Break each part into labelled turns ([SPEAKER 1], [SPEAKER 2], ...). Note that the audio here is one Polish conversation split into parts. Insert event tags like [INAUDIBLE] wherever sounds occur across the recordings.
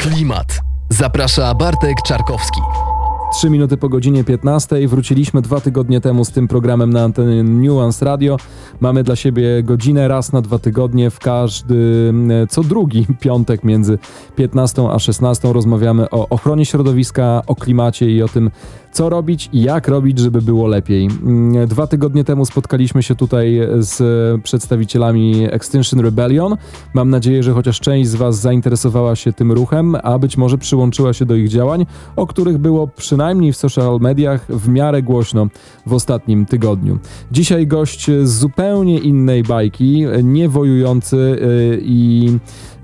[SPEAKER 1] Klimat. Zaprasza Bartek Czarkowski.
[SPEAKER 2] Trzy minuty po godzinie 15 wróciliśmy dwa tygodnie temu z tym programem na antenie Nuance Radio. Mamy dla siebie godzinę raz na dwa tygodnie w każdy, co drugi [LAUGHS] piątek między 15 a 16 rozmawiamy o ochronie środowiska, o klimacie i o tym, co robić i jak robić, żeby było lepiej. Mm, dwa tygodnie temu spotkaliśmy się tutaj z przedstawicielami Extinction Rebellion. Mam nadzieję, że chociaż część z Was zainteresowała się tym ruchem, a być może przyłączyła się do ich działań, o których było przynajmniej w social mediach w miarę głośno w ostatnim tygodniu. Dzisiaj gość z zupełnie innej bajki, nie wojujący y, i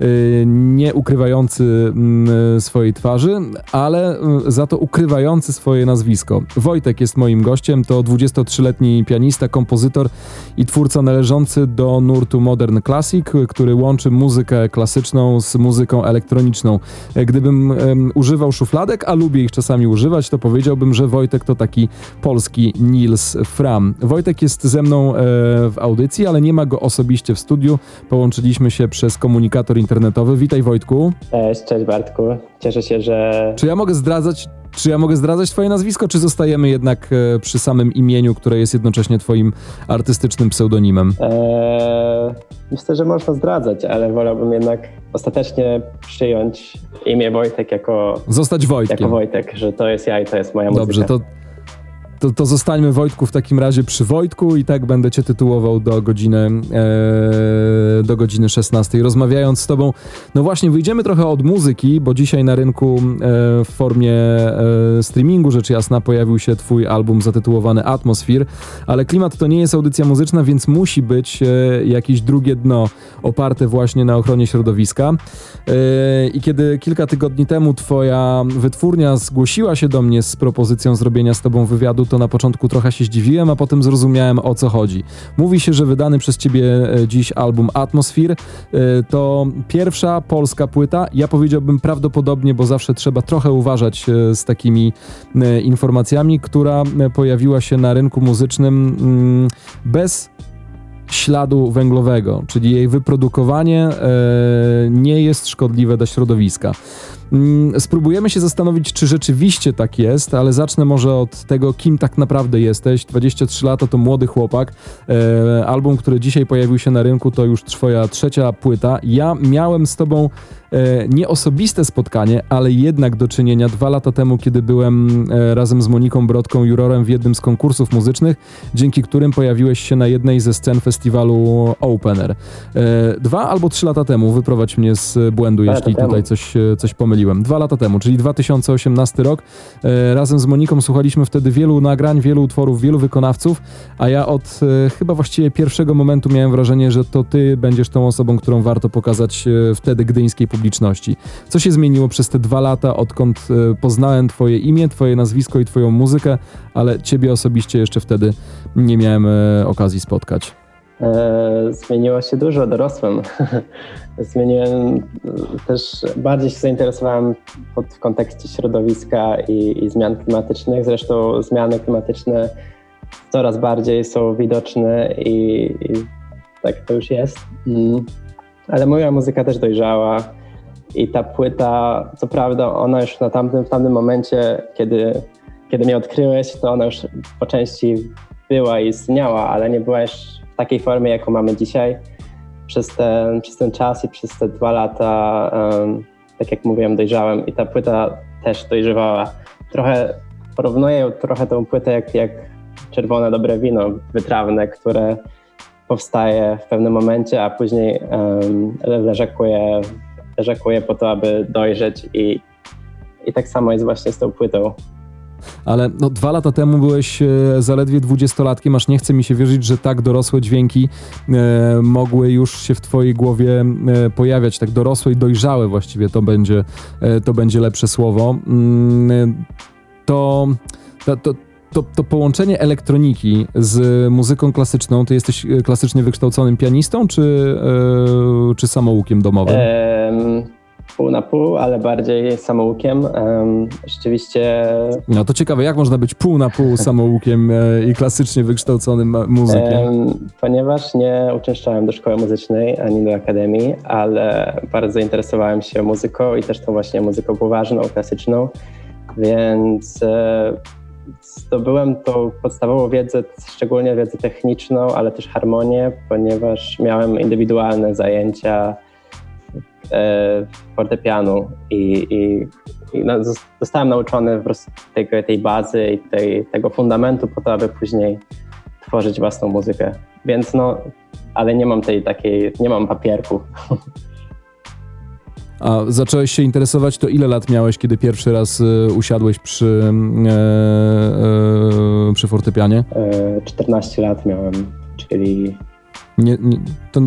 [SPEAKER 2] y, nie ukrywający mm, swojej twarzy, ale y, za to ukrywający swoje nazwisko. Wojtek jest moim gościem, to 23-letni pianista, kompozytor i twórca należący do nurtu Modern Classic, który łączy muzykę klasyczną z muzyką elektroniczną. Gdybym używał szufladek, a lubię ich czasami używać, to powiedziałbym, że Wojtek to taki polski Nils Fram. Wojtek jest ze mną e, w audycji, ale nie ma go osobiście w studiu. Połączyliśmy się przez komunikator internetowy. Witaj Wojtku.
[SPEAKER 3] Cześć, cześć Bartku. Cieszę się, że...
[SPEAKER 2] Czy ja mogę zdradzać, czy ja mogę zdradzać twoje nazwisko, czy zostajemy jednak e, przy samym imieniu, które jest jednocześnie twoim artystycznym pseudonimem? Eee,
[SPEAKER 3] myślę, że można zdradzać, ale wolałbym jednak ostatecznie przyjąć imię Wojtek jako...
[SPEAKER 2] Zostać Wojtkiem.
[SPEAKER 3] Jako Wojtek, że to jest ja i to jest moja muzyka.
[SPEAKER 2] Dobrze, to to, to zostańmy Wojtku w takim razie przy Wojtku i tak będę cię tytułował do godziny, e, do godziny 16. Rozmawiając z tobą, no właśnie wyjdziemy trochę od muzyki, bo dzisiaj na rynku e, w formie e, streamingu rzecz jasna pojawił się twój album zatytułowany Atmosphere, ale klimat to nie jest audycja muzyczna, więc musi być e, jakieś drugie dno oparte właśnie na ochronie środowiska. E, I kiedy kilka tygodni temu twoja wytwórnia zgłosiła się do mnie z propozycją zrobienia z tobą wywiadu, to na początku trochę się zdziwiłem, a potem zrozumiałem o co chodzi. Mówi się, że wydany przez ciebie e, dziś album Atmosphere e, to pierwsza polska płyta. Ja powiedziałbym prawdopodobnie, bo zawsze trzeba trochę uważać e, z takimi informacjami, która pojawiła się na rynku muzycznym mm, bez śladu węglowego, czyli jej wyprodukowanie nie jest szkodliwe dla środowiska. Mm, spróbujemy się zastanowić, czy rzeczywiście tak jest, ale zacznę może od tego, kim tak naprawdę jesteś. 23 lata to młody chłopak. E, album, który dzisiaj pojawił się na rynku, to już twoja trzecia płyta. Ja miałem z tobą e, nie osobiste spotkanie, ale jednak do czynienia dwa lata temu, kiedy byłem e, razem z Moniką Brodką jurorem w jednym z konkursów muzycznych, dzięki którym pojawiłeś się na jednej ze scen festiwalu Opener. Dwa albo trzy lata temu, wyprowadź mnie z błędu, jeśli tutaj coś, coś pomyliłem. Dwa lata temu, czyli 2018 rok. E, razem z Moniką słuchaliśmy wtedy wielu nagrań, wielu utworów, wielu wykonawców, a ja od e, chyba właściwie pierwszego momentu miałem wrażenie, że to ty będziesz tą osobą, którą warto pokazać e, wtedy gdyńskiej publiczności. Co się zmieniło przez te dwa lata, odkąd poznałem twoje imię, twoje nazwisko i twoją muzykę, ale ciebie osobiście jeszcze wtedy nie miałem okazji spotkać.
[SPEAKER 3] E, zmieniło się dużo, dorosłem. [LAUGHS] Zmieniłem też, bardziej się zainteresowałem pod, w kontekście środowiska i, i, zmian klimatycznych. Zresztą zmiany klimatyczne coraz bardziej są widoczne i, i tak to już jest. Mm. Ale moja muzyka też dojrzała i ta płyta, co prawda ona już na tamtym, w tamtym momencie, kiedy, kiedy mnie odkryłeś, to ona już po części była i istniała, ale nie była już w takiej formie, jaką mamy dzisiaj. Przez ten, przez ten czas i przez te dwa lata, um, tak jak mówiłem, dojrzałem i ta płyta też dojrzewała. Trochę porównuję trochę tą płytę jak, jak czerwone dobre wino wytrawne, które powstaje w pewnym momencie, a później um, leżakuje, leżakuje po to, aby dojrzeć i, i tak samo jest właśnie z tą płytą
[SPEAKER 2] ale no, dwa lata temu byłeś e, zaledwie dwudziestolatkiem, aż nie chce mi się wierzyć, że tak dorosłe dźwięki e, mogły już się w twojej głowie e, pojawiać, tak dorosłe i dojrzałe właściwie to będzie, e, to będzie lepsze słowo. Mm, to, to, to to, to, połączenie elektroniki z muzyką klasyczną, ty jesteś e, klasycznie wykształconym pianistą, czy, yy, czy samoukiem domowym?
[SPEAKER 3] pół na pół, ale bardziej samoukiem. Um, rzeczywiście.
[SPEAKER 2] No to ciekawe, jak można być pół na pół samoukiem e, i klasycznie wykształconym muzykiem? Um,
[SPEAKER 3] ponieważ nie uczęszczałem do szkoły muzycznej ani do akademii, ale bardzo zainteresowałem się muzyką i też tą właśnie muzyką poważną, klasyczną, więc e, zdobyłem tą podstawową wiedzę, szczególnie wiedzę techniczną, ale też harmonię, ponieważ miałem indywidualne zajęcia e, fortepianu i, i, i no, zostałem nauczony po prostu tej, tej bazy i tej, tego fundamentu po to, aby później tworzyć własną muzykę. Więc no, ale nie mam tej takiej, nie mam papierku. [LAUGHS]
[SPEAKER 2] A zacząłeś się interesować, to ile lat miałeś, kiedy pierwszy raz y, usiadłeś przy, e, e, przy fortepianie?
[SPEAKER 3] E, 14 lat miałem, czyli...
[SPEAKER 2] Nie, nie, to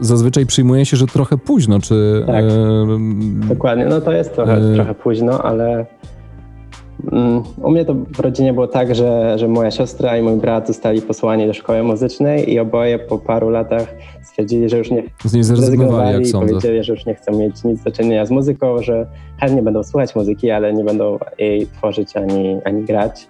[SPEAKER 2] zazwyczaj przyjmuje się, że trochę późno, czy...
[SPEAKER 3] Tak, dokładnie. No to jest trochę, trochę późno, ale u mnie to w rodzinie było tak, że, że moja siostra i mój brat zostali posłani do szkoły muzycznej i oboje po paru latach stwierdzili, że już nie
[SPEAKER 2] z niej zrezygnowali, jak
[SPEAKER 3] i
[SPEAKER 2] sądzę.
[SPEAKER 3] powiedzieli, że już nie chcą mieć nic do czynienia z muzyką, że chętnie będą słuchać muzyki, ale nie będą jej tworzyć ani, ani grać.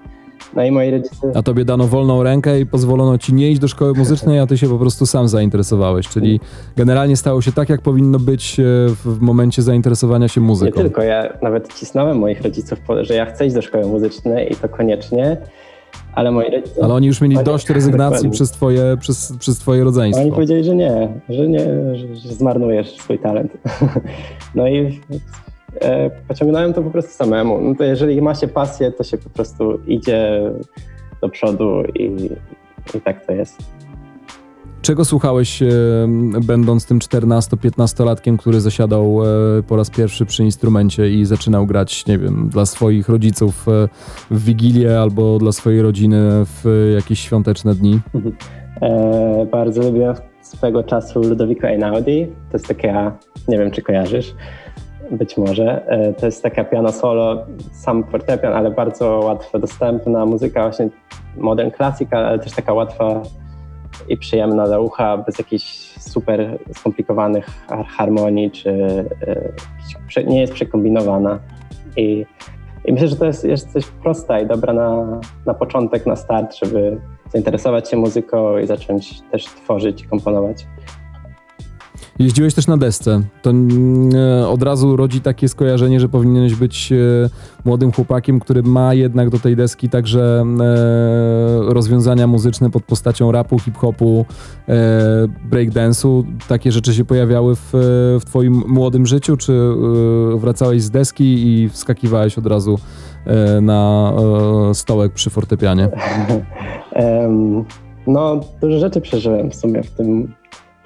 [SPEAKER 3] No rodzice...
[SPEAKER 2] A tobie dano wolną rękę i pozwolono ci nie iść do szkoły muzycznej, a ty się po prostu sam zainteresowałeś, czyli generalnie stało się tak, jak powinno być e, w momencie zainteresowania się muzyką.
[SPEAKER 3] Nie tylko, ja nawet cisnąłem moich rodziców, że ja chcę iść do szkoły muzycznej i to koniecznie, ale moi rodzice...
[SPEAKER 2] Ale oni już mieli dość rezygnacji przez twoje, przez, przez twoje rodzeństwo.
[SPEAKER 3] Oni powiedzieli, że nie, że nie, że zmarnujesz swój talent. [LAUGHS] No i pociągnąłem to po prostu samemu. No to jeżeli ma się pasję, to się po prostu idzie do przodu i, i tak to jest.
[SPEAKER 2] Czego słuchałeś, e, będąc tym 14-15-latkiem, który zasiadał e, po raz pierwszy przy instrumencie i zaczynał grać, nie wiem, dla swoich rodziców e, w Wigilię albo dla swojej rodziny w jakieś świąteczne dni? [LAUGHS]
[SPEAKER 3] E, bardzo lubiłem swego czasu Ludovico Einaudi. To jest taka, nie wiem czy kojarzysz, być może. E, to jest taka piano solo, sam fortepian, ale bardzo łatwo dostępna muzyka, właśnie modern classic, ale też taka łatwa i przyjemna dla ucha, bez jakichś super skomplikowanych harmonii, czy e, nie jest przekombinowana. I, i myślę, że to jest, jest coś prosta i dobra na, na początek, na start, żeby zainteresować się muzyką i zacząć też tworzyć i komponować.
[SPEAKER 2] Jeździłeś też na desce. To e, od razu rodzi takie skojarzenie, że powinieneś być e, młodym chłopakiem, który ma jednak do tej deski także e, rozwiązania muzyczne pod postacią rapu, hip-hopu, breakdance'u. Takie rzeczy się pojawiały w, w twoim młodym życiu, czy wracałeś z deski i wskakiwałeś od razu na stołek przy fortepianie? [LAUGHS]
[SPEAKER 3] no, dużo rzeczy przeżyłem w sumie w tym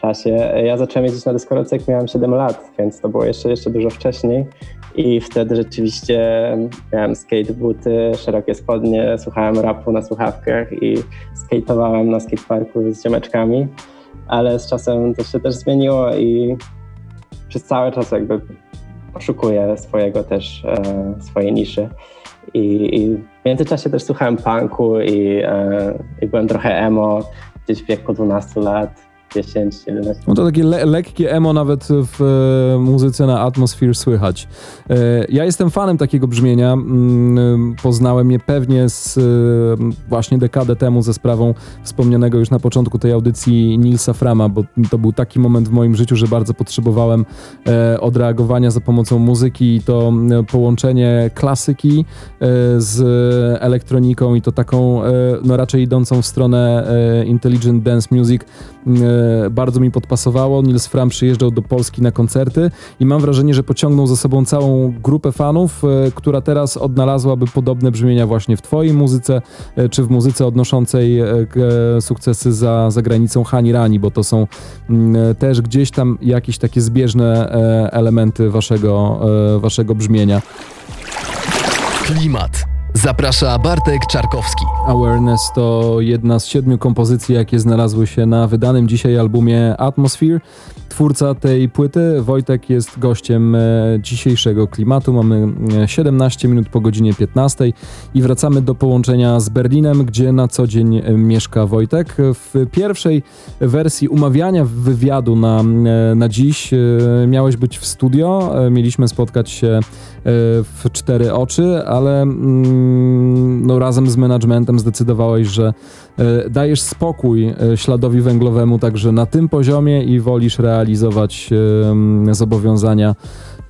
[SPEAKER 3] czasie. Ja zacząłem jeździć na deskorolce, jak miałem 7 lat, więc to było jeszcze, jeszcze dużo wcześniej. I wtedy rzeczywiście miałem skatebooty, szerokie spodnie, słuchałem rapu na słuchawkach i skateowałem na skateparku z ziomeczkami. Ale z czasem to się też zmieniło i przez cały czas jakby poszukuję swojego też, e, swojej niszy. I, I, w międzyczasie też słuchałem punku i, e, i byłem trochę emo, gdzieś w wieku 12 lat 10, 11.
[SPEAKER 2] No to takie le lekkie emo nawet w e, muzyce na Atmosphere słychać. E, ja jestem fanem takiego brzmienia. Mm, poznałem je pewnie z e, właśnie dekadę temu ze sprawą wspomnianego już na początku tej audycji Nilsa Frama, bo to był taki moment w moim życiu, że bardzo potrzebowałem e, odreagowania za pomocą muzyki i to e, połączenie klasyki e, z elektroniką i to taką no raczej idącą w stronę intelligent dance music bardzo mi podpasowało. Nils Fram przyjeżdżał do Polski na koncerty i mam wrażenie, że pociągnął za sobą całą grupę fanów, e, która teraz odnalazłaby podobne brzmienia właśnie w twojej muzyce, e, czy w muzyce odnoszącej e, sukcesy za, za granicą Hani Rani, bo to są mm, też gdzieś tam jakieś takie zbieżne elementy waszego, waszego brzmienia.
[SPEAKER 1] Klimat. Zaprasza Bartek Czarkowski.
[SPEAKER 2] Awareness to jedna z siedmiu kompozycji, jakie znalazły się na wydanym dzisiaj albumie Atmosphere. Twórca tej płyty, Wojtek, jest gościem e, dzisiejszego klimatu. Mamy 17 e, minut po godzinie 15 i wracamy do połączenia z Berlinem, gdzie na co dzień e, mieszka Wojtek. W pierwszej wersji umawiania wywiadu na, na dziś miałeś być w studio. Mieliśmy spotkać się w cztery oczy, ale mm, no, razem z managementem zdecydowałeś, że e, dajesz spokój e, śladowi węglowemu także na tym poziomie i wolisz realizować zobowiązania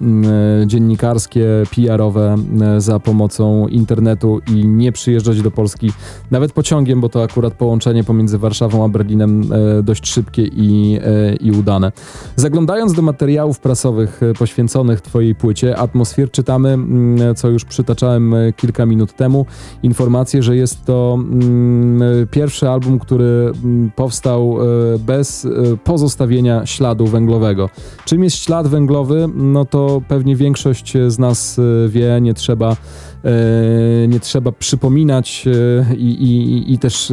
[SPEAKER 2] E, dziennikarskie, PR-owe e, za pomocą internetu i nie przyjeżdżać do Polski nawet pociągiem, bo to akurat połączenie pomiędzy Warszawą a Berlinem e, dość szybkie i, i udane. Zaglądając do materiałów prasowych poświęconych Twojej płycie Atmosfer, czytamy, co już przytaczałem kilka minut temu, informację, że jest to pierwszy album, który mm, powstał bez pozostawienia śladu węglowego. Czym jest ślad węglowy? No to pewnie większość z nas e, wie, nie trzeba e, nie trzeba przypominać e, i, i, i też,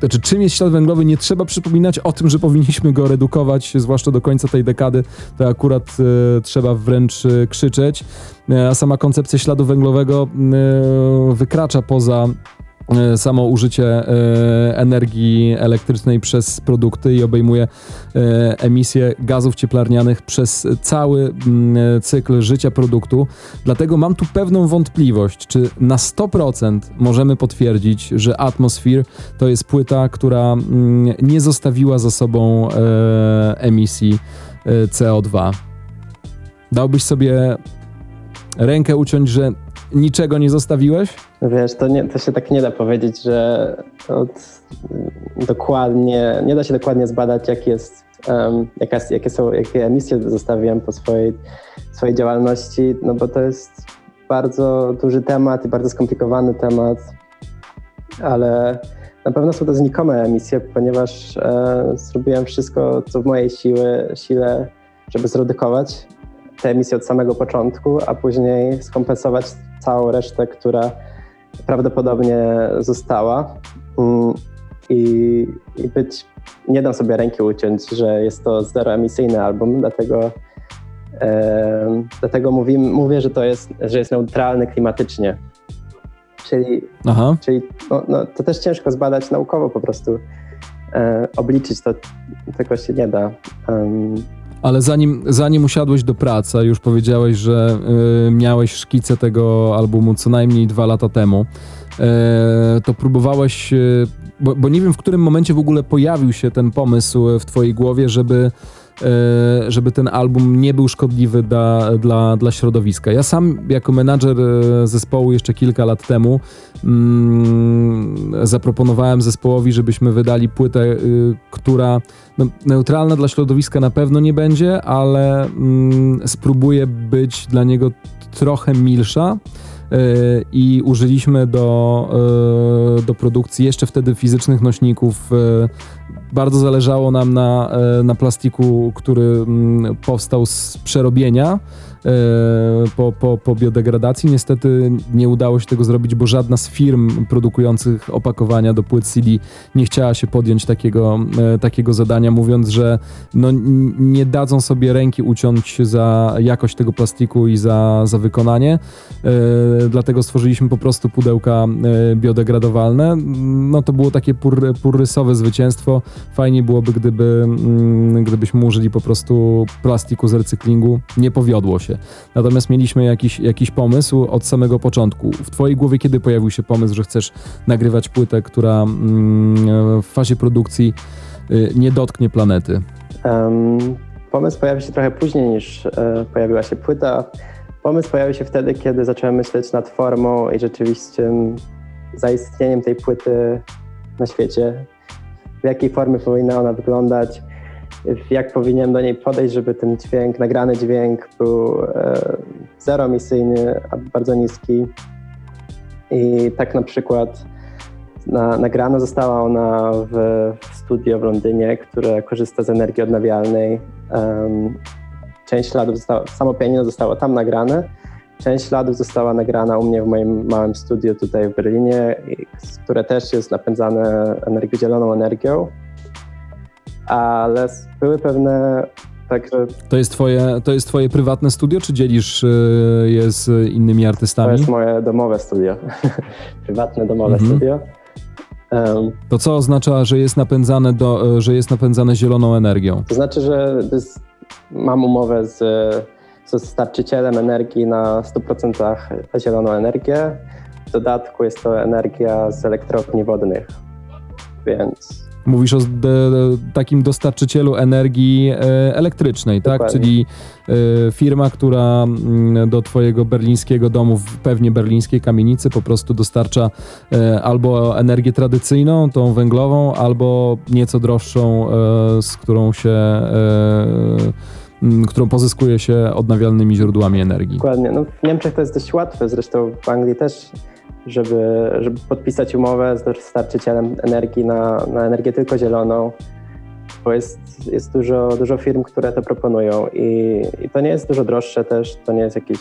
[SPEAKER 2] znaczy czym jest ślad węglowy, nie trzeba przypominać o tym, że powinniśmy go redukować, zwłaszcza do końca tej dekady, to akurat trzeba wręcz krzyczeć, a sama koncepcja śladu węglowego wykracza poza E, samo użycie e, energii elektrycznej przez produkty i obejmuje e, emisję gazów cieplarnianych przez cały cykl życia produktu. Dlatego mam tu pewną wątpliwość, czy na 100% możemy potwierdzić, że Atmosphere to jest płyta, która nie zostawiła za sobą emisji CO2. Dałbyś sobie rękę uciąć, że niczego nie zostawiłeś?
[SPEAKER 3] Wiesz, to, nie, to się tak nie da powiedzieć, że od, dokładnie, nie da się dokładnie zbadać, jak jest, um, jaka, jakie, są, jakie emisje zostawiłem po swojej, swojej działalności, no bo to jest bardzo duży temat i bardzo skomplikowany temat, ale na pewno są to znikome emisje, ponieważ e, zrobiłem wszystko, co w mojej siły, sile, żeby zredukować te emisje od samego początku, a później skompensować całą resztę, która prawdopodobnie została. Mm, I, i być, nie dam sobie ręki uciąć, że jest to zeroemisyjny album, dlatego, e, dlatego mówię, mówię, że to jest, że jest neutralny klimatycznie. Czyli, Aha. czyli no, no, to też ciężko zbadać naukowo po prostu. E, obliczyć to tego się nie da. Um,
[SPEAKER 2] ale zanim, zanim usiadłeś do pracy, już powiedziałeś, że y, miałeś szkice tego albumu co najmniej dwa lata temu, y, to próbowałeś, y, bo, bo, nie wiem w którym momencie w ogóle pojawił się ten pomysł w twojej głowie, żeby E, żeby ten album nie był szkodliwy dla, dla, dla środowiska. Ja sam jako menadżer e, zespołu jeszcze kilka lat temu mm, zaproponowałem zespołowi, żebyśmy wydali płytę, która no, neutralna dla środowiska na pewno nie będzie, ale mm, spróbuje być dla niego trochę milsza e, i użyliśmy do, do produkcji jeszcze wtedy fizycznych nośników. Bardzo zależało nam na, e, na plastiku, który mm, powstał z przerobienia. E, po, po, po biodegradacji. Niestety nie udało się tego zrobić, bo żadna z firm produkujących opakowania do płyt CD nie chciała się podjąć takiego, e, takiego zadania, mówiąc, że no, nie dadzą sobie ręki uciąć za jakość tego plastiku i za, za wykonanie. E, dlatego stworzyliśmy po prostu pudełka biodegradowalne. No to było takie pur, purrysowe zwycięstwo. Fajnie byłoby, gdyby, mm, gdybyśmy użyli po prostu plastiku z recyklingu. Nie powiodło się Natomiast mieliśmy jakiś, jakiś pomysł od samego początku. W Twojej głowie kiedy pojawił się pomysł, że chcesz nagrywać płytę, która mm, w fazie produkcji y, nie dotknie planety? Um,
[SPEAKER 3] pomysł pojawił się trochę później niż e, pojawiła się płyta. Pomysł pojawił się wtedy, kiedy zacząłem myśleć nad formą i rzeczywiście zaistnieniem tej płyty na świecie. W jakiej formie powinna ona wyglądać, jak powinienem do niej podejść, żeby ten dźwięk, nagrany dźwięk był e, zeroemisyjny, bardzo niski. I tak na przykład na, nagrana została ona w, w studio w Londynie, które korzysta z energii odnawialnej. Um, część śladów, została, samo pianino zostało tam nagrane, część śladów została nagrana u mnie w moim małym studiu tutaj w Berlinie, które też jest napędzane energią, zieloną energią, ale były pewne Także
[SPEAKER 2] to jest, twoje, to jest twoje prywatne studio, czy dzielisz je z innymi artystami? To
[SPEAKER 3] jest moje domowe studio. [LAUGHS] prywatne domowe mhm. studio.
[SPEAKER 2] Um, to co oznacza, że jest napędzane, do, że jest napędzane zieloną energią?
[SPEAKER 3] To znaczy, że jest, mam umowę z, z dostarczycielem energii na 100% zieloną energię. W dodatku jest to energia z elektrowni wodnych, więc
[SPEAKER 2] Mówisz o takim dostarczycielu energii e, elektrycznej, tak? Czyli e, firma, która mm, do twojego berlińskiego domu, pewnie berlińskiej kamienicy, po prostu dostarcza e, albo energię tradycyjną, tą węglową, albo nieco droższą, z którą się którą pozyskuje się odnawialnymi źródłami energii.
[SPEAKER 3] Dokładnie. No, w Niemczech to jest dość łatwe, zresztą w Anglii też żeby, żeby podpisać umowę z dostarczycielem energii na, na energię tylko zieloną, bo jest, jest dużo, dużo firm, które to proponują i, i to nie jest dużo droższe też, to nie jest jakieś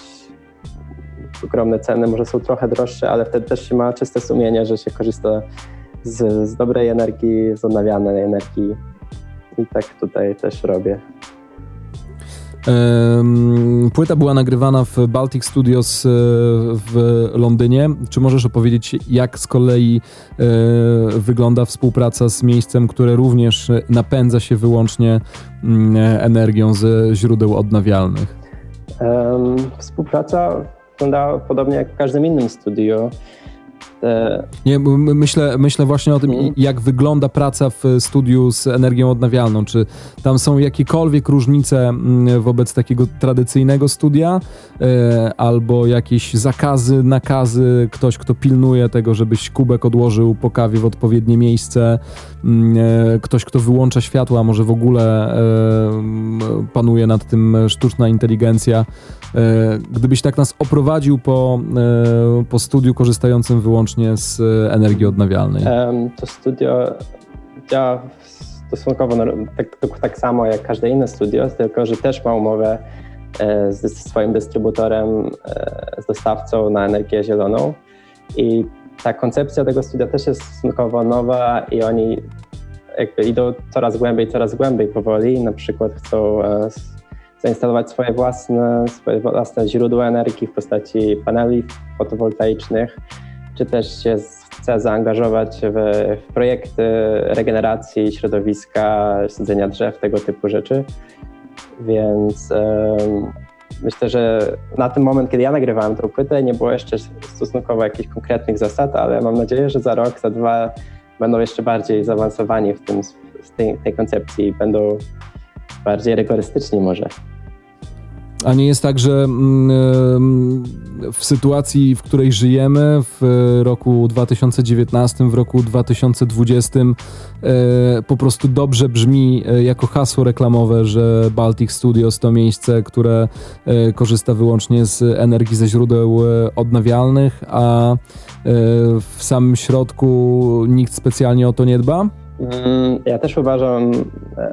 [SPEAKER 3] ogromne ceny, może są trochę droższe, ale wtedy też się ma czyste sumienie, że się korzysta z, z dobrej energii, z odnawialnej energii i tak tutaj też robię.
[SPEAKER 2] Płyta była nagrywana w Baltic Studios e, w Londynie. Czy możesz opowiedzieć, jak z kolei e, wygląda współpraca z miejscem, które również napędza się wyłącznie mm, energią ze źródeł odnawialnych?
[SPEAKER 3] Współpraca wygląda podobnie jak w każdym innym studiu.
[SPEAKER 2] Nie, myślę, myślę właśnie o tym, mhm. jak wygląda praca w studiu z energią odnawialną. Czy tam są jakiekolwiek różnice wobec takiego tradycyjnego studia, e, albo jakieś zakazy, nakazy, ktoś, kto pilnuje tego, żebyś kubek odłożył po kawie w odpowiednie miejsce, e, ktoś, kto wyłącza światła, może w ogóle e, panuje nad tym sztuczna inteligencja. Gdybyś tak nas oprowadził po, po studiu korzystającym wyłącznie wyłącznie z e, energii odnawialnej?
[SPEAKER 3] To studio działa stosunkowo tak, tak samo jak każde inne studio, tylko że też ma umowę e, z swoim dystrybutorem, e, z dostawcą na energię zieloną. I ta koncepcja tego studia też jest stosunkowo nowa i oni jakby idą coraz głębiej, coraz głębiej powoli. Na przykład chcą zainstalować swoje własne, swoje własne źródła energii w postaci paneli fotowoltaicznych czy też się chce zaangażować w, w projekty regeneracji środowiska, sadzenia drzew, tego typu rzeczy. Więc um, myślę, że na ten moment, kiedy ja nagrywałem tę płytę, nie było jeszcze stosunkowo jakichś konkretnych zasad, ale mam nadzieję, że za rok, za dwa będą jeszcze bardziej zaawansowani w tym, w tej, tej koncepcji będą bardziej rygorystyczni może.
[SPEAKER 2] A nie jest tak, że mm, w sytuacji, w której żyjemy, w roku 2019, w roku 2020, e, po prostu dobrze brzmi e, jako hasło reklamowe, że Baltic Studios to miejsce, które e, korzysta wyłącznie z energii ze źródeł odnawialnych, a w samym środku nikt specjalnie o to nie dba?
[SPEAKER 3] Mm, ja też uważam.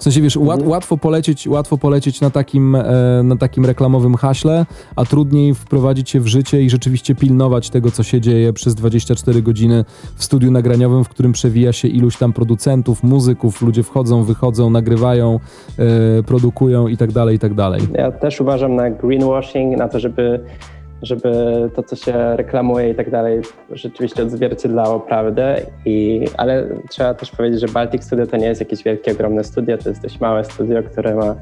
[SPEAKER 2] W sensie wiesz, łat, łatwo, polecieć, łatwo polecieć na takim, e, na takim reklamowym haśle, a trudniej wprowadzić je w życie i rzeczywiście pilnować tego, co się dzieje przez 24 godziny w studiu nagraniowym, w którym przewija się iluś tam producentów, muzyków, ludzie wchodzą, wychodzą, nagrywają, e, produkują i tak dalej, i tak dalej.
[SPEAKER 3] Ja też uważam na greenwashing, na to, żeby żeby to, co się reklamuje i tak dalej, rzeczywiście odzwierciedlało prawdę. I, ale trzeba też powiedzieć, że Baltic Studio to nie jest jakieś wielkie, ogromne studio, to jest dość małe studio, które ma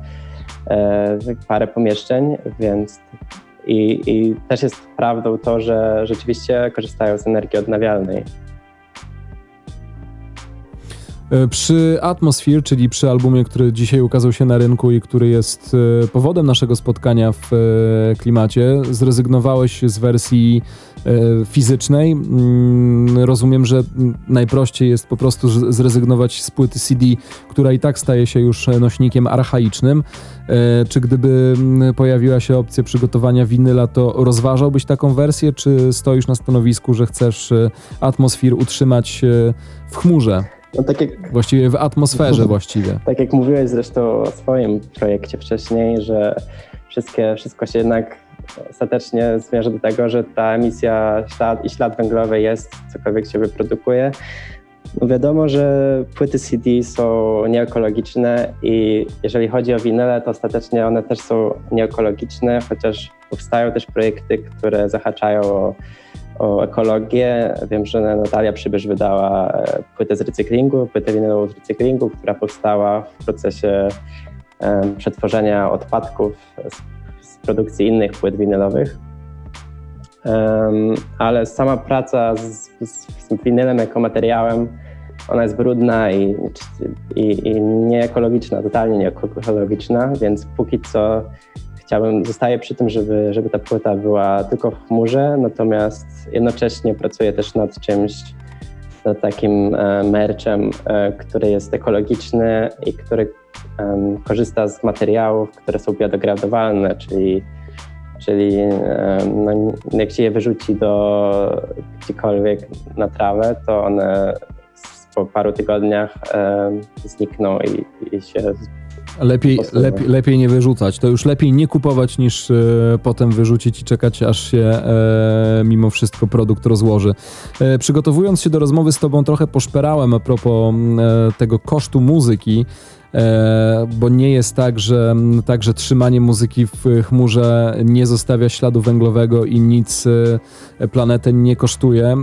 [SPEAKER 3] e, parę pomieszczeń, więc i, i też jest prawdą to, że rzeczywiście korzystają z energii odnawialnej.
[SPEAKER 2] E, przy Atmosphere, czyli przy albumie, który dzisiaj ukazał się na rynku i który jest e, powodem naszego spotkania w e, klimacie, zrezygnowałeś z wersji fizycznej. Mm, rozumiem, że najprościej jest po prostu zrezygnować z płyty CD, która i tak staje się już nośnikiem archaicznym. Czy gdyby pojawiła się opcja przygotowania winyla, to rozważałbyś taką wersję, czy stoisz na stanowisku, że chcesz Atmosphere utrzymać w chmurze? No, tak jak, właściwie w atmosferze [LAUGHS] właściwie.
[SPEAKER 3] Tak jak mówiłeś zresztą o swoim projekcie wcześniej, że wszystkie, wszystko się jednak ostatecznie zmierza do tego, że ta emisja ślad, i ślad węglowy jest, cokolwiek się wyprodukuje. No wiadomo, że płyty CD są nieekologiczne i jeżeli chodzi o winyle, to ostatecznie one też są nieekologiczne, chociaż powstają też projekty, które zahaczają o, o ekologię. Wiem, że Natalia Przybysz wydała e, płytę z recyklingu, płytę winylową z recyklingu, która powstała w procesie przetworzenia odpadków z, produkcji innych płyt winylowych. Ale sama praca z, z, z winylem jako materiałem, ona jest brudna i, i, i nieekologiczna, totalnie nieekologiczna, więc póki co chciałbym, zostaję przy tym, żeby, żeby ta płyta była tylko w chmurze, natomiast jednocześnie pracuję też nad czymś, nad takim e, merchem, e, który jest ekologiczny i który korzysta z materiałów, które są biodegradowalne, czyli, czyli no, jak się je wyrzuci do gdziekolwiek na trawę, to one po paru tygodniach um, znikną i, i się
[SPEAKER 2] Lepiej, lepiej, lepiej nie wyrzucać. To już lepiej nie kupować niż e, potem wyrzucić i czekać, aż się e, mimo wszystko produkt rozłoży. E, przygotowując się do rozmowy z Tobą, trochę poszperałem a propos tego kosztu muzyki. Bo nie jest tak że, tak, że trzymanie muzyki w chmurze nie zostawia śladu węglowego i nic planetę nie kosztuje.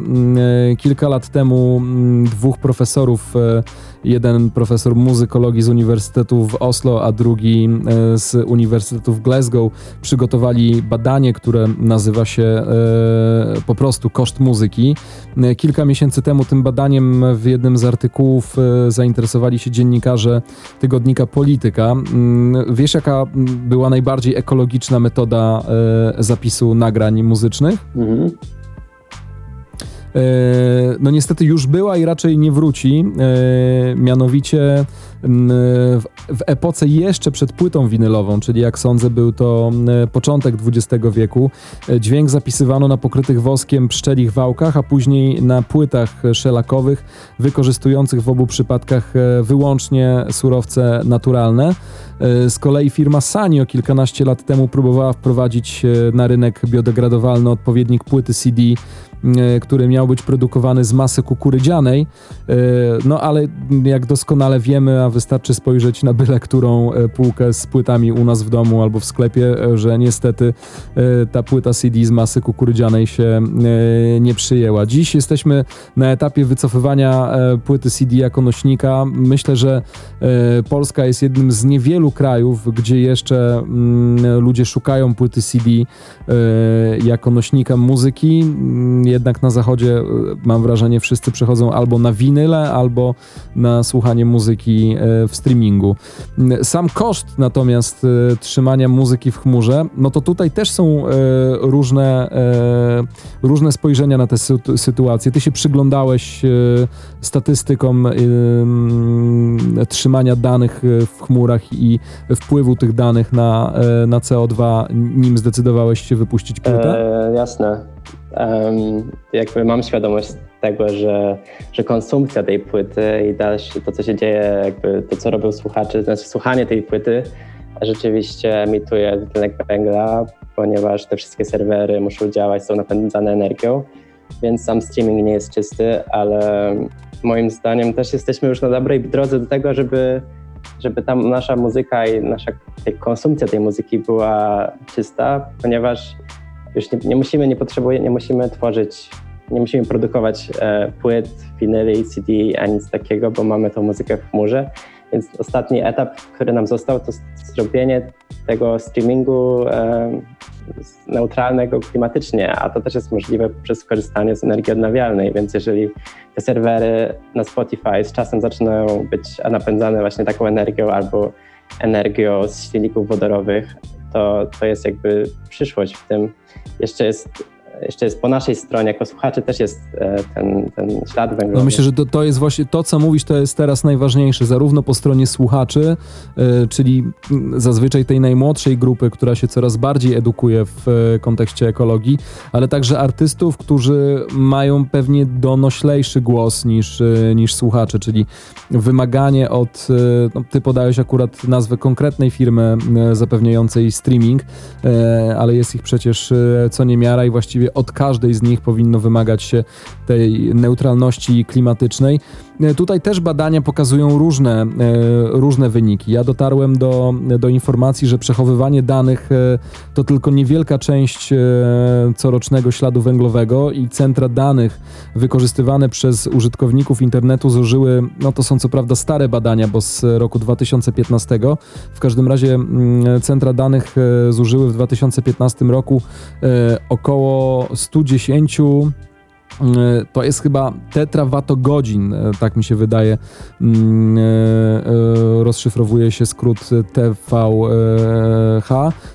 [SPEAKER 2] Kilka lat temu dwóch profesorów, jeden profesor muzykologii z Uniwersytetu w Oslo, a drugi z Uniwersytetu w Glasgow, przygotowali badanie, które nazywa się po prostu koszt muzyki. Kilka miesięcy temu tym badaniem w jednym z artykułów zainteresowali się dziennikarze tygodnika Polityka. Mm, wiesz, jaka była najbardziej ekologiczna metoda e, zapisu nagrań muzycznych? Mhm. E, no niestety już była i raczej nie wróci. E, mianowicie w, epoce jeszcze przed płytą winylową, czyli jak sądzę był to początek XX wieku, e, dźwięk zapisywano na pokrytych woskiem pszczelich wałkach, a później na płytach szelakowych, wykorzystujących w obu przypadkach wyłącznie surowce naturalne. Z kolei firma Sanyo kilkanaście lat temu próbowała wprowadzić na rynek biodegradowalny odpowiednik płyty CD który miał być produkowany z masy kukurydzianej. E, no ale jak doskonale wiemy, a wystarczy spojrzeć na byle którą e, półkę z płytami u nas w domu albo w sklepie, że niestety ta płyta CD z masy kukurydzianej się nie przyjęła. Dziś jesteśmy na etapie wycofywania płyty CD jako nośnika. Myślę, że Polska jest jednym z niewielu krajów, gdzie jeszcze mm, ludzie szukają płyty CD jako nośnika muzyki jednak na zachodzie e, mam wrażenie wszyscy przechodzą albo na winyle, albo na słuchanie muzyki e, w streamingu. Sam koszt natomiast e, trzymania muzyki w chmurze, no to tutaj też są różne, różne spojrzenia na tę sytuację. Ty się przyglądałeś statystykom trzymania danych w chmurach i wpływu tych danych na, na CO2, nim zdecydowałeś się wypuścić płytę?
[SPEAKER 3] E, jasne um, jakby mam świadomość tego, że, że konsumpcja tej płyty i dalsze to, co się dzieje, jakby to, co robią słuchacze, znaczy słuchanie tej płyty rzeczywiście emituje dwutlenek węgla, ponieważ te wszystkie serwery muszą działać, są napędzane energią, więc sam streaming nie jest czysty, ale moim zdaniem też jesteśmy już na dobrej drodze do tego, żeby żeby tam nasza muzyka i nasza konsumpcja tej muzyki była czysta, ponieważ już nie, nie musimy, nie potrzebujemy, nie musimy tworzyć, nie musimy produkować e, płyt, winyli, CD, ani nic takiego, bo mamy tą muzykę w chmurze. Więc ostatni etap, który nam został, to zrobienie tego streamingu e, neutralnego klimatycznie, a to też jest możliwe przez korzystanie z energii odnawialnej, więc jeżeli te serwery na Spotify z czasem zaczynają być napędzane właśnie taką energią albo energią z silników wodorowych, to, to jest jakby przyszłość w tym. Jeszcze jest jeszcze jest po naszej stronie, jako słuchaczy też jest e, ten, ten ślad węglowy.
[SPEAKER 2] No myślę, że to, to jest właśnie to, co mówisz, to jest teraz najważniejsze, zarówno po stronie słuchaczy, y, czyli zazwyczaj tej najmłodszej grupy, która się coraz bardziej edukuje w y, kontekście ekologii, ale także artystów, którzy mają pewnie donoślejszy głos niż, niż słuchacze, czyli wymaganie od, no, ty podałeś akurat nazwę konkretnej firmy zapewniającej streaming, ale jest ich przecież co niemiara i właściwie od każdej z nich powinno wymagać się tej neutralności klimatycznej. E, tutaj też badania pokazują różne, e, różne wyniki. Ja dotarłem do, do informacji, że przechowywanie danych e, to tylko niewielka część corocznego śladu węglowego i centra danych wykorzystywane przez użytkowników internetu zużyły, no to są co prawda stare badania, bo z roku 2015. W każdym razie mm, centra danych zużyły w 2015 roku około 110 E, to jest chyba tetrawatogodzin, e, tak mi się wydaje. Mm, e, rozszyfrowuje się skrót TVH,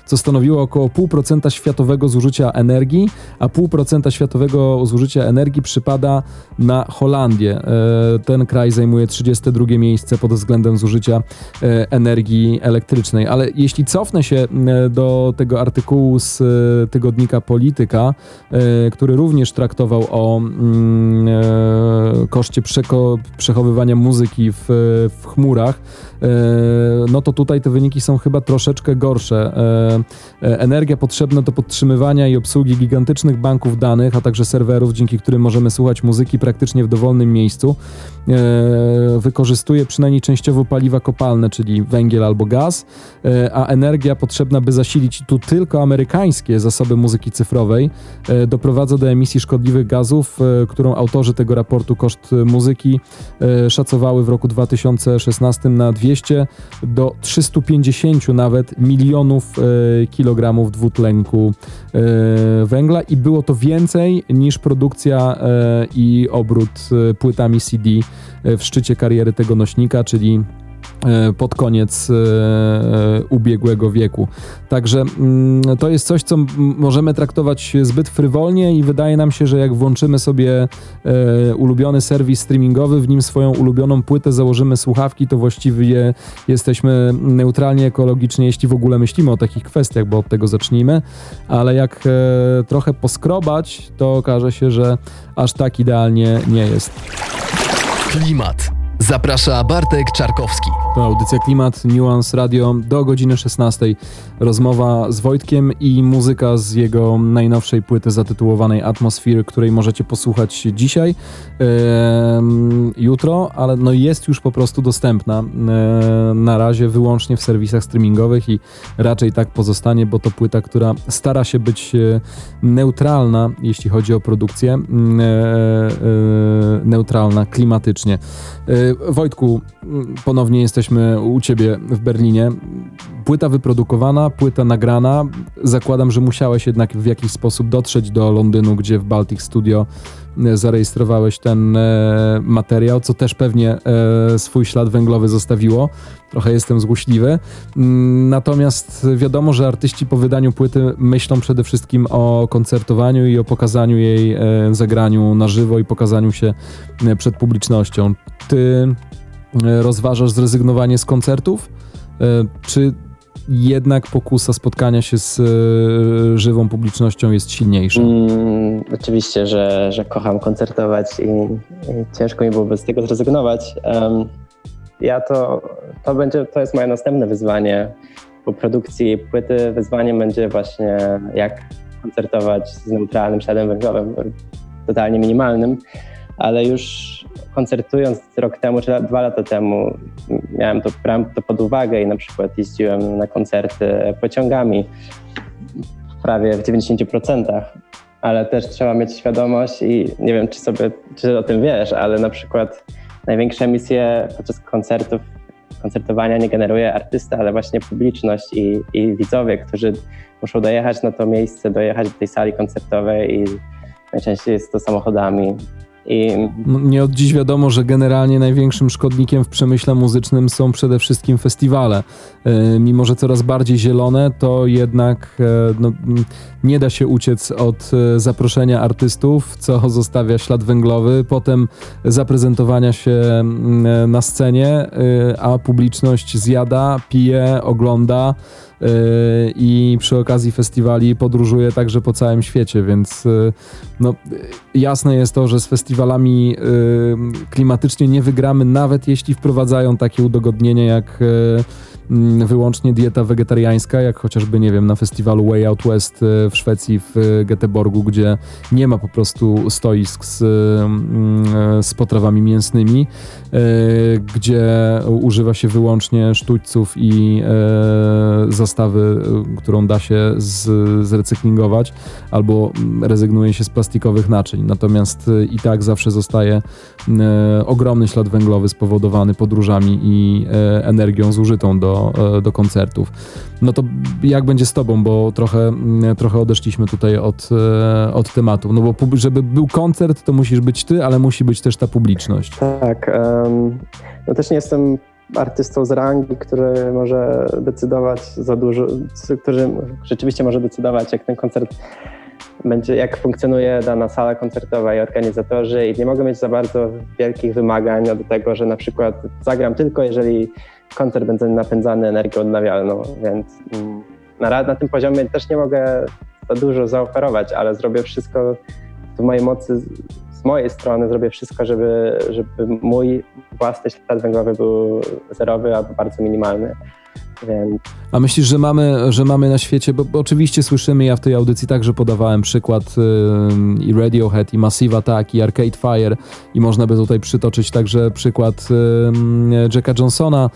[SPEAKER 2] co stanowiło około 0,5% światowego zużycia energii, a 0,5% światowego zużycia energii przypada na Holandię. Ten kraj zajmuje 32 miejsce pod względem zużycia energii elektrycznej. Ale jeśli cofnę się do tego artykułu z tygodnika Polityka, który również traktował o Mm, e, koszcie przechowywania muzyki w, w chmurach, no to tutaj te wyniki są chyba troszeczkę gorsze. E, energia potrzebna do podtrzymywania i obsługi gigantycznych banków danych, a także serwerów, dzięki którym możemy słuchać muzyki praktycznie w dowolnym miejscu, wykorzystuje przynajmniej częściowo paliwa kopalne, czyli węgiel albo gaz, a energia potrzebna, by zasilić tu tylko amerykańskie zasoby muzyki cyfrowej, doprowadza do emisji szkodliwych gazów, E, którą autorzy tego raportu Koszt Muzyki e, szacowały w roku 2016 na 200 do 350 nawet milionów e, kilogramów dwutlenku węgla. I było to więcej niż produkcja i obrót płytami CD w szczycie kariery tego nośnika, czyli E, pod koniec e, ubiegłego wieku. Także mm, to jest coś, co możemy traktować zbyt frywolnie i wydaje nam się, że jak włączymy sobie e, ulubiony serwis streamingowy, w nim swoją ulubioną płytę, założymy słuchawki, to właściwie jesteśmy neutralnie ekologicznie, jeśli w ogóle myślimy o takich kwestiach, bo od tego zacznijmy, ale jak trochę poskrobać, to okaże się, że aż tak idealnie nie jest.
[SPEAKER 1] Klimat. Zaprasza Bartek Czarkowski.
[SPEAKER 2] To audycja Klimat, Nuance Radio do godziny 16. Rozmowa z Wojtkiem i muzyka z jego najnowszej płyty zatytułowanej Atmosphere, której możecie posłuchać dzisiaj, e, jutro, ale no jest już po prostu dostępna e, na razie wyłącznie w serwisach streamingowych i raczej tak pozostanie, bo to płyta, która stara się być e, neutralna, jeśli chodzi o produkcję, e, neutralna klimatycznie. Wojtku, ponownie jesteśmy u Ciebie w Berlinie. Płyta wyprodukowana, płyta nagrana. Zakładam, że musiałeś jednak w jakiś sposób dotrzeć do Londynu, gdzie w Baltic Studio zarejestrowałeś ten e, materiał, co też pewnie e, swój ślad węglowy zostawiło. Trochę jestem złośliwy. Mm, natomiast wiadomo, że artyści po wydaniu płyty myślą przede wszystkim o koncertowaniu i o pokazaniu jej zagraniu na żywo i pokazaniu się przed publicznością. Ty rozważasz zrezygnowanie z koncertów? Czy jednak pokusa spotkania się z e, żywą publicznością jest silniejsza? Mm,
[SPEAKER 3] oczywiście, że, że kocham koncertować i, i, ciężko mi byłoby z tego zrezygnować. Um, ja to, to będzie, to jest moje następne wyzwanie. Po produkcji płyty wyzwaniem będzie właśnie jak koncertować z neutralnym śladem węglowym, totalnie minimalnym, ale już koncertując rok temu czy dwa lata temu, miałem to, brałem to pod uwagę i na przykład jeździłem na koncerty pociągami prawie w 90%, ale też trzeba mieć świadomość i nie wiem, czy sobie, czy o tym wiesz, ale na przykład największe emisje podczas koncertów, koncertowania nie generuje artysta, ale właśnie publiczność i, i widzowie, którzy muszą dojechać na to miejsce, dojechać do tej sali koncertowej i najczęściej jest to samochodami
[SPEAKER 2] I... No, nie od dziś wiadomo, że generalnie największym szkodnikiem w przemyśle muzycznym są przede wszystkim festiwale. E, mimo, że coraz bardziej zielone, to jednak e, no, nie da się uciec od e, zaproszenia artystów, co zostawia ślad węglowy, potem zaprezentowania się na scenie, a publiczność zjada, pije, ogląda i przy okazji festiwali podróżuje także po całym świecie, więc no, jasne jest to, że z festiwalami klimatycznie nie wygramy, nawet jeśli wprowadzają takie udogodnienia jak wyłącznie dieta wegetariańska, jak chociażby, nie wiem, na festiwalu Way Out West e, w Szwecji, w Göteborgu, gdzie nie ma po prostu stoisk z, mm, z potrawami mięsnymi, e, gdzie używa się wyłącznie sztućców i e, zastawy, którą da się z, zrecyklingować, albo rezygnuje się z plastikowych naczyń. Natomiast i tak zawsze zostaje ogromny ślad węglowy spowodowany podróżami i energią zużytą do E, do, koncertów. No to jak będzie z tobą, bo trochę, mm, trochę odeszliśmy tutaj od, e, od tematu. No bo żeby był koncert, to musisz być ty, ale musi być też ta publiczność.
[SPEAKER 3] Tak. Um, no też nie jestem artystą z rangi, który może decydować za dużo, który rzeczywiście może decydować, jak ten koncert będzie, jak funkcjonuje dana sala koncertowa i organizatorzy i nie mogę mieć za bardzo wielkich wymagań do tego, że na przykład zagram tylko jeżeli koncert będzie napędzany energią odnawialną, więc na, na tym poziomie też nie mogę za dużo zaoferować, ale zrobię wszystko w mojej mocy, z mojej strony zrobię wszystko, żeby, żeby mój własny ślad węglowy był zerowy albo bardzo minimalny. Więc...
[SPEAKER 2] A myślisz, że mamy, że mamy na świecie, bo, oczywiście słyszymy, ja w tej audycji także podawałem przykład y, i Radiohead, i Massive Attack, i Arcade Fire i można by tutaj przytoczyć także przykład y, Jacka Johnsona,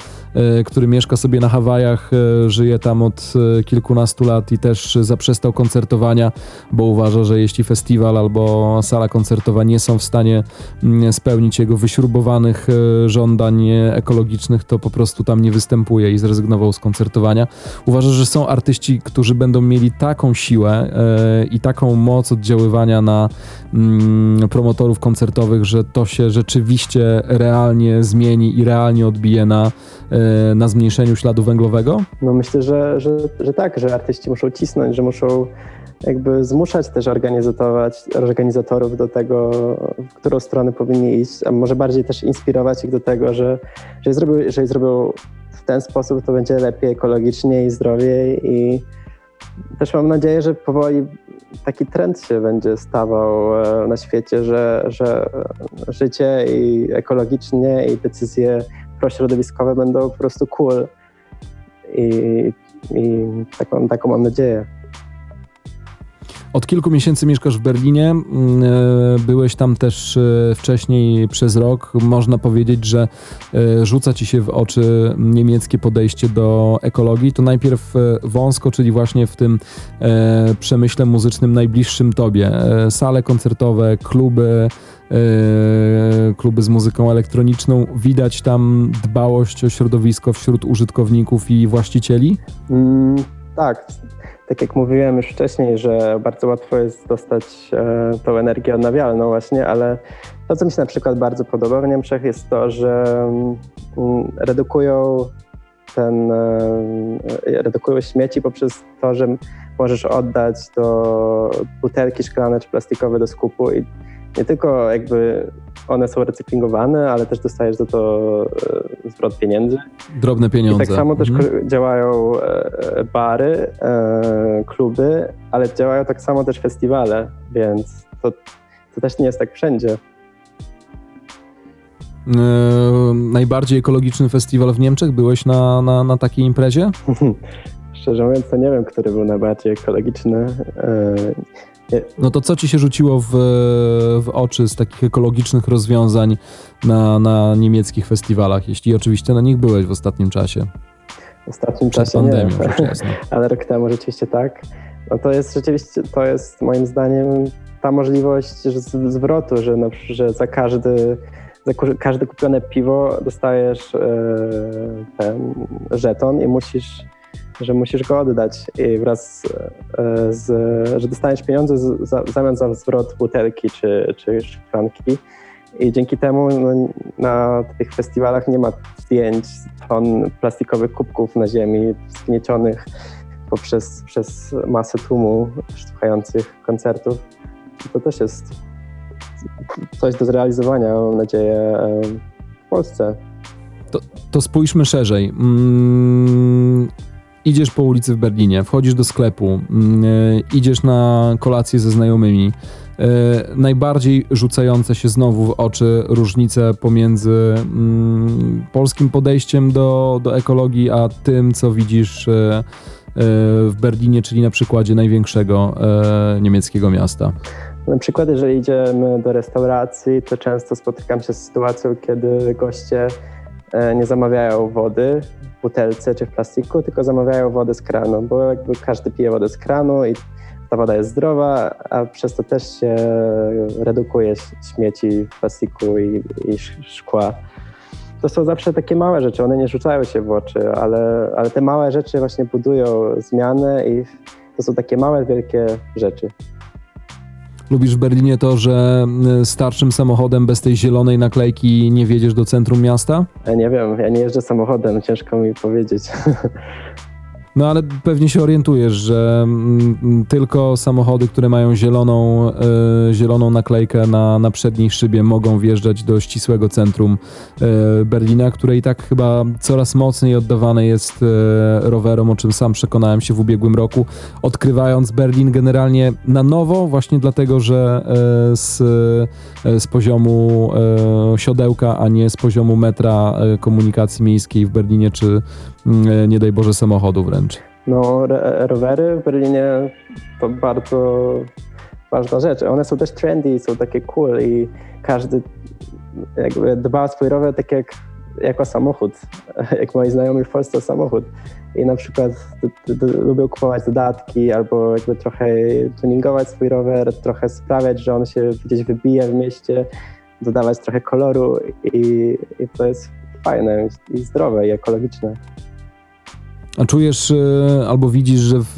[SPEAKER 2] y, który mieszka sobie na Hawajach, y, żyje tam od y, kilkunastu lat i też zaprzestał koncertowania, bo uważa, że jeśli festiwal albo sala koncertowa nie są w stanie mm, spełnić jego wyśrubowanych y, żądań ekologicznych, to po prostu tam nie występuje i zrezygnował z koncertowania. Uważasz, że są artyści, którzy będą mieli taką siłę e, i taką moc oddziaływania na mm, promotorów koncertowych, że to się rzeczywiście realnie zmieni i realnie odbije na, e, na zmniejszeniu śladu węglowego?
[SPEAKER 3] No myślę, że, że, że tak, że artyści muszą cisnąć, że muszą jakby zmuszać też organizować, organizatorów do tego, w którą stronę powinni iść, a może bardziej też inspirować ich do tego, że jeżeli zrobią, jeżeli zrobią w ten sposób to będzie lepiej ekologicznie i zdrowiej i też mam nadzieję, że powoli taki trend się będzie stawał e, na świecie, że, że życie i ekologicznie i decyzje prośrodowiskowe będą po prostu cool. I, i taką, taką mam nadzieję.
[SPEAKER 2] Od kilku miesięcy mieszkasz w Berlinie. Mm, e, byłeś tam też e, wcześniej przez rok. Można powiedzieć, że e, rzuca ci się w oczy niemieckie podejście do ekologii. To najpierw wąsko, czyli właśnie w tym przemyśle muzycznym najbliższym tobie. Sale koncertowe, kluby, kluby z muzyką elektroniczną. Widać tam dbałość o środowisko wśród użytkowników i właścicieli?
[SPEAKER 3] Mm, tak, tak jak mówiłem już wcześniej, że bardzo łatwo jest dostać e, tą energię odnawialną właśnie, ale to, co mi się na przykład bardzo podoba w Niemczech jest to, że mm, redukują ten, e, redukują śmieci poprzez to, że możesz oddać do butelki szklane czy plastikowe do skupu i nie tylko jakby one są recyklingowane, ale też dostajesz za to e, zwrot pieniędzy.
[SPEAKER 2] Drobne pieniądze.
[SPEAKER 3] I tak samo mhm. też działają e, bary, e, kluby, ale działają tak samo też festiwale, więc to, to też nie jest tak wszędzie.
[SPEAKER 2] najbardziej ekologiczny festiwal w Niemczech? Byłeś na, na, na takiej imprezie? [LAUGHS]
[SPEAKER 3] Szczerze mówiąc, to nie wiem, który był najbardziej ekologiczny.
[SPEAKER 2] No to co ci się rzuciło w, w oczy z takich ekologicznych rozwiązań na, na niemieckich festiwalach, jeśli oczywiście na nich byłeś w ostatnim czasie?
[SPEAKER 3] W ostatnim Przed czasie pandemią, nie, [LAUGHS] ale rok temu rzeczywiście tak. No to jest rzeczywiście, to jest moim zdaniem ta możliwość zwrotu, że, no, że za każdy za każde kupione piwo dostajesz e, ten żeton i musisz że musisz go oddać i wraz e, z, że dostaniesz pieniądze za, w zamian za zwrot butelki czy, czy szklanki. I dzięki temu no, na tych festiwalach nie ma zdjęć ton plastikowych kubków na ziemi, zgniecionych poprzez przez masę tłumu słuchających koncertów. To też jest coś do zrealizowania, mam nadzieję, w Polsce.
[SPEAKER 2] To, to spójrzmy szerzej. Mm, idziesz po ulicy w Berlinie, wchodzisz do sklepu, mm, idziesz na kolację ze znajomymi. E, najbardziej rzucające się znowu w oczy różnice pomiędzy mm, polskim podejściem do, do ekologii, a tym, co widzisz e, w Berlinie, czyli na przykładzie największego niemieckiego miasta.
[SPEAKER 3] Na przykład, jeżeli idziemy do restauracji, to często spotykam się z sytuacją, kiedy goście nie zamawiają wody butelce czy w plastiku, tylko zamawiają wodę z kranu, bo jakby każdy pije wodę z kranu i ta woda jest zdrowa, a przez to też się redukuje śmieci w plastiku i, i szkła. To są zawsze takie małe rzeczy, one nie rzucają się w oczy, ale, ale te małe rzeczy właśnie budują zmiany i to są takie małe, wielkie rzeczy.
[SPEAKER 2] Lubisz w Berlinie to, że y, starszym samochodem bez tej zielonej naklejki nie wjedziesz do centrum miasta?
[SPEAKER 3] Ja nie wiem, ja nie jeżdżę samochodem, ciężko mi powiedzieć. [LAUGHS]
[SPEAKER 2] No ale pewnie się orientujesz, że mm, tylko samochody, które mają zieloną, e, zieloną naklejkę na, na przedniej szybie mogą wjeżdżać do ścisłego centrum e, Berlina, które i tak chyba coraz mocniej oddawane jest e, rowerom, o czym sam przekonałem się w ubiegłym roku, odkrywając Berlin generalnie na nowo, właśnie dlatego, że z, z poziomu siodełka, a nie z poziomu metra komunikacji miejskiej w Berlinie, czy mm, nie daj Boże samochodu wręcz.
[SPEAKER 3] No, rowery w Berlinie to bardzo ważna rzecz. One są też trendy, są takie cool i każdy jakby dba o swój rower tak jak jako samochód, [LAUGHS] jak moi znajomi w Polsce samochód. I na przykład lubią kupować dodatki albo jakby trochę tuningować swój rower, trochę sprawiać, że on się gdzieś wybije w mieście, dodawać trochę koloru i, i to jest fajne i zdrowe i ekologiczne.
[SPEAKER 2] A czujesz e, albo widzisz, że w,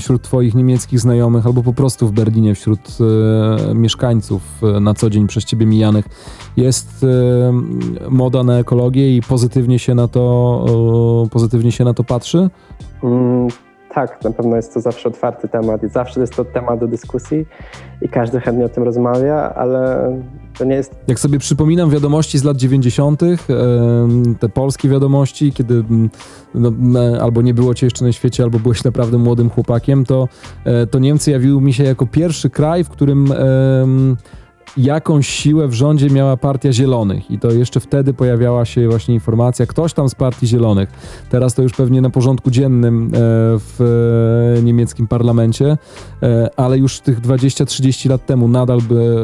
[SPEAKER 2] wśród Twoich niemieckich znajomych, albo po prostu w Berlinie, wśród e, mieszkańców e, na co dzień przez Ciebie mijanych, jest moda na ekologię i pozytywnie się na to, pozytywnie się na to patrzy?
[SPEAKER 3] Mm, tak, na pewno jest to zawsze otwarty temat i zawsze jest to temat do dyskusji i każdy chętnie o tym rozmawia, ale to nie jest...
[SPEAKER 2] Jak sobie przypominam wiadomości z lat 90., te polskie wiadomości, kiedy no, albo nie było cię jeszcze na świecie, albo byłeś naprawdę młodym chłopakiem, to, e, to Niemcy jawiły mi się jako pierwszy kraj, w którym jakąś siłę w rządzie miała Partia Zielonych i to jeszcze wtedy pojawiała się właśnie informacja, ktoś tam z Partii Zielonych. Teraz to już pewnie na porządku dziennym e, w e, niemieckim parlamencie, e, ale już tych 20-30 lat temu nadal by,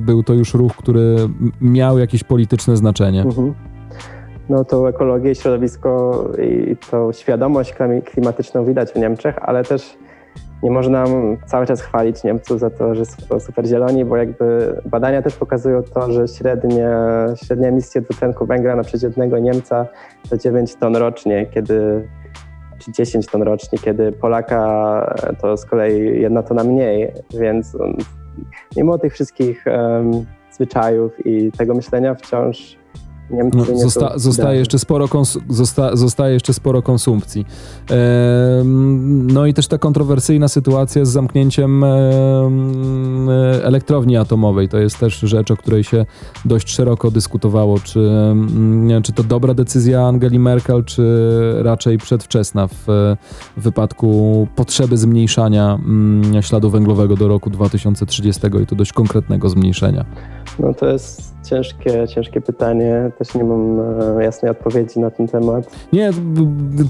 [SPEAKER 2] był to już ruch, który miał jakieś polityczne znaczenie. Mhm.
[SPEAKER 3] No to ekologię i środowisko i tą świadomość klimatyczną widać w Niemczech, ale też nie można cały czas chwalić Niemców za to, że są super zieloni, bo jakby badania też pokazują to, że średnie, średnie emisje dwutlenku węgla na przeciętnego Niemca to 9 ton rocznie, kiedy czy 10 ton rocznie, kiedy Polaka to z kolei jedna tona mniej, więc mimo tych wszystkich um, zwyczajów i tego myślenia wciąż
[SPEAKER 2] Niemcy no, zosta zostaje, jeszcze sporo zosta zostaje jeszcze sporo konsumpcji. E no i też ta kontrowersyjna sytuacja z zamknięciem e elektrowni atomowej. To jest też rzecz, o której się dość szeroko dyskutowało. Czy, czy to dobra decyzja Angeli Merkel, czy raczej przedwczesna w, w wypadku potrzeby zmniejszania mm, śladu węglowego do roku 2030 i to dość konkretnego zmniejszenia?
[SPEAKER 3] No to jest ciężkie, ciężkie pytanie. Też nie mam e, jasnej odpowiedzi na ten temat.
[SPEAKER 2] Nie,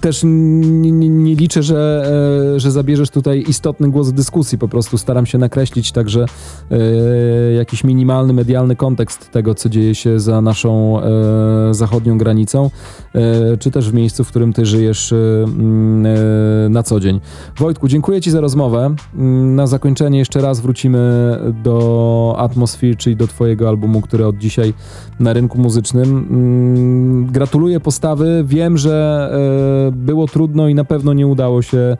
[SPEAKER 2] też nie, nie, liczę, że, e, że zabierzesz tutaj istotny głos w dyskusji. Po prostu staram się nakreślić także e, jakiś minimalny medialny kontekst tego, co dzieje się za naszą zachodnią granicą, czy też w miejscu, w którym ty żyjesz na co dzień. Wojtku, dziękuję Ci za rozmowę. Na zakończenie jeszcze raz wrócimy do atmosfery, czyli do Twojego albumu, który od dzisiaj na rynku muzycznym. Mm, gratuluję postawy. Wiem, że e, było trudno i na pewno nie udało się e,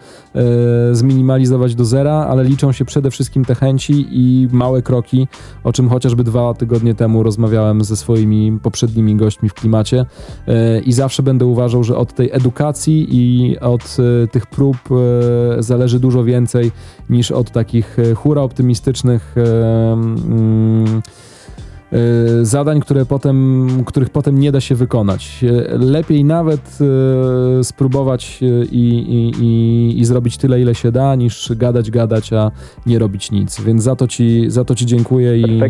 [SPEAKER 2] zminimalizować do zera, ale liczą się przede wszystkim te chęci i małe kroki, o czym chociażby dwa tygodnie temu rozmawiałem ze swoimi poprzednimi gośćmi w klimacie. E, I zawsze będę uważał, że od tej edukacji i od tych prób zależy dużo więcej niż od takich hura optymistycznych mm, zadań, które potem, których potem nie da się wykonać. E, Lepiej nawet e, spróbować i, i, i, i zrobić tyle, ile się da, niż gadać, gadać, a nie robić nic. Więc za to ci, za to ci dziękuję i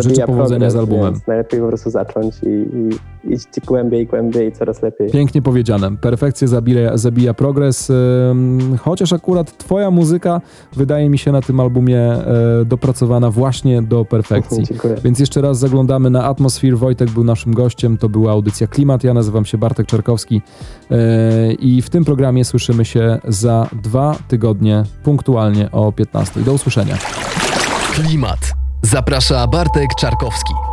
[SPEAKER 2] życzę powodzenia
[SPEAKER 3] progres,
[SPEAKER 2] z albumem.
[SPEAKER 3] Najlepiej po prostu zacząć i, i iść głębiej, głębiej, coraz lepiej.
[SPEAKER 2] Pięknie powiedziane. Perfekcja zabija, zabija progres. Chociaż akurat twoja muzyka wydaje mi się na tym albumie dopracowana właśnie do perfekcji. [LAUGHS]
[SPEAKER 3] Dziękuję.
[SPEAKER 2] Więc jeszcze raz zaglądamy na Atmosphere. Wojtek był naszym gościem. To była audycja Klimat. Ja nazywam się Bartek Czarkowski e, i w tym programie słyszymy się za dwa tygodnie punktualnie o 15. Do usłyszenia.
[SPEAKER 1] Klimat. Zaprasza Bartek Czarkowski.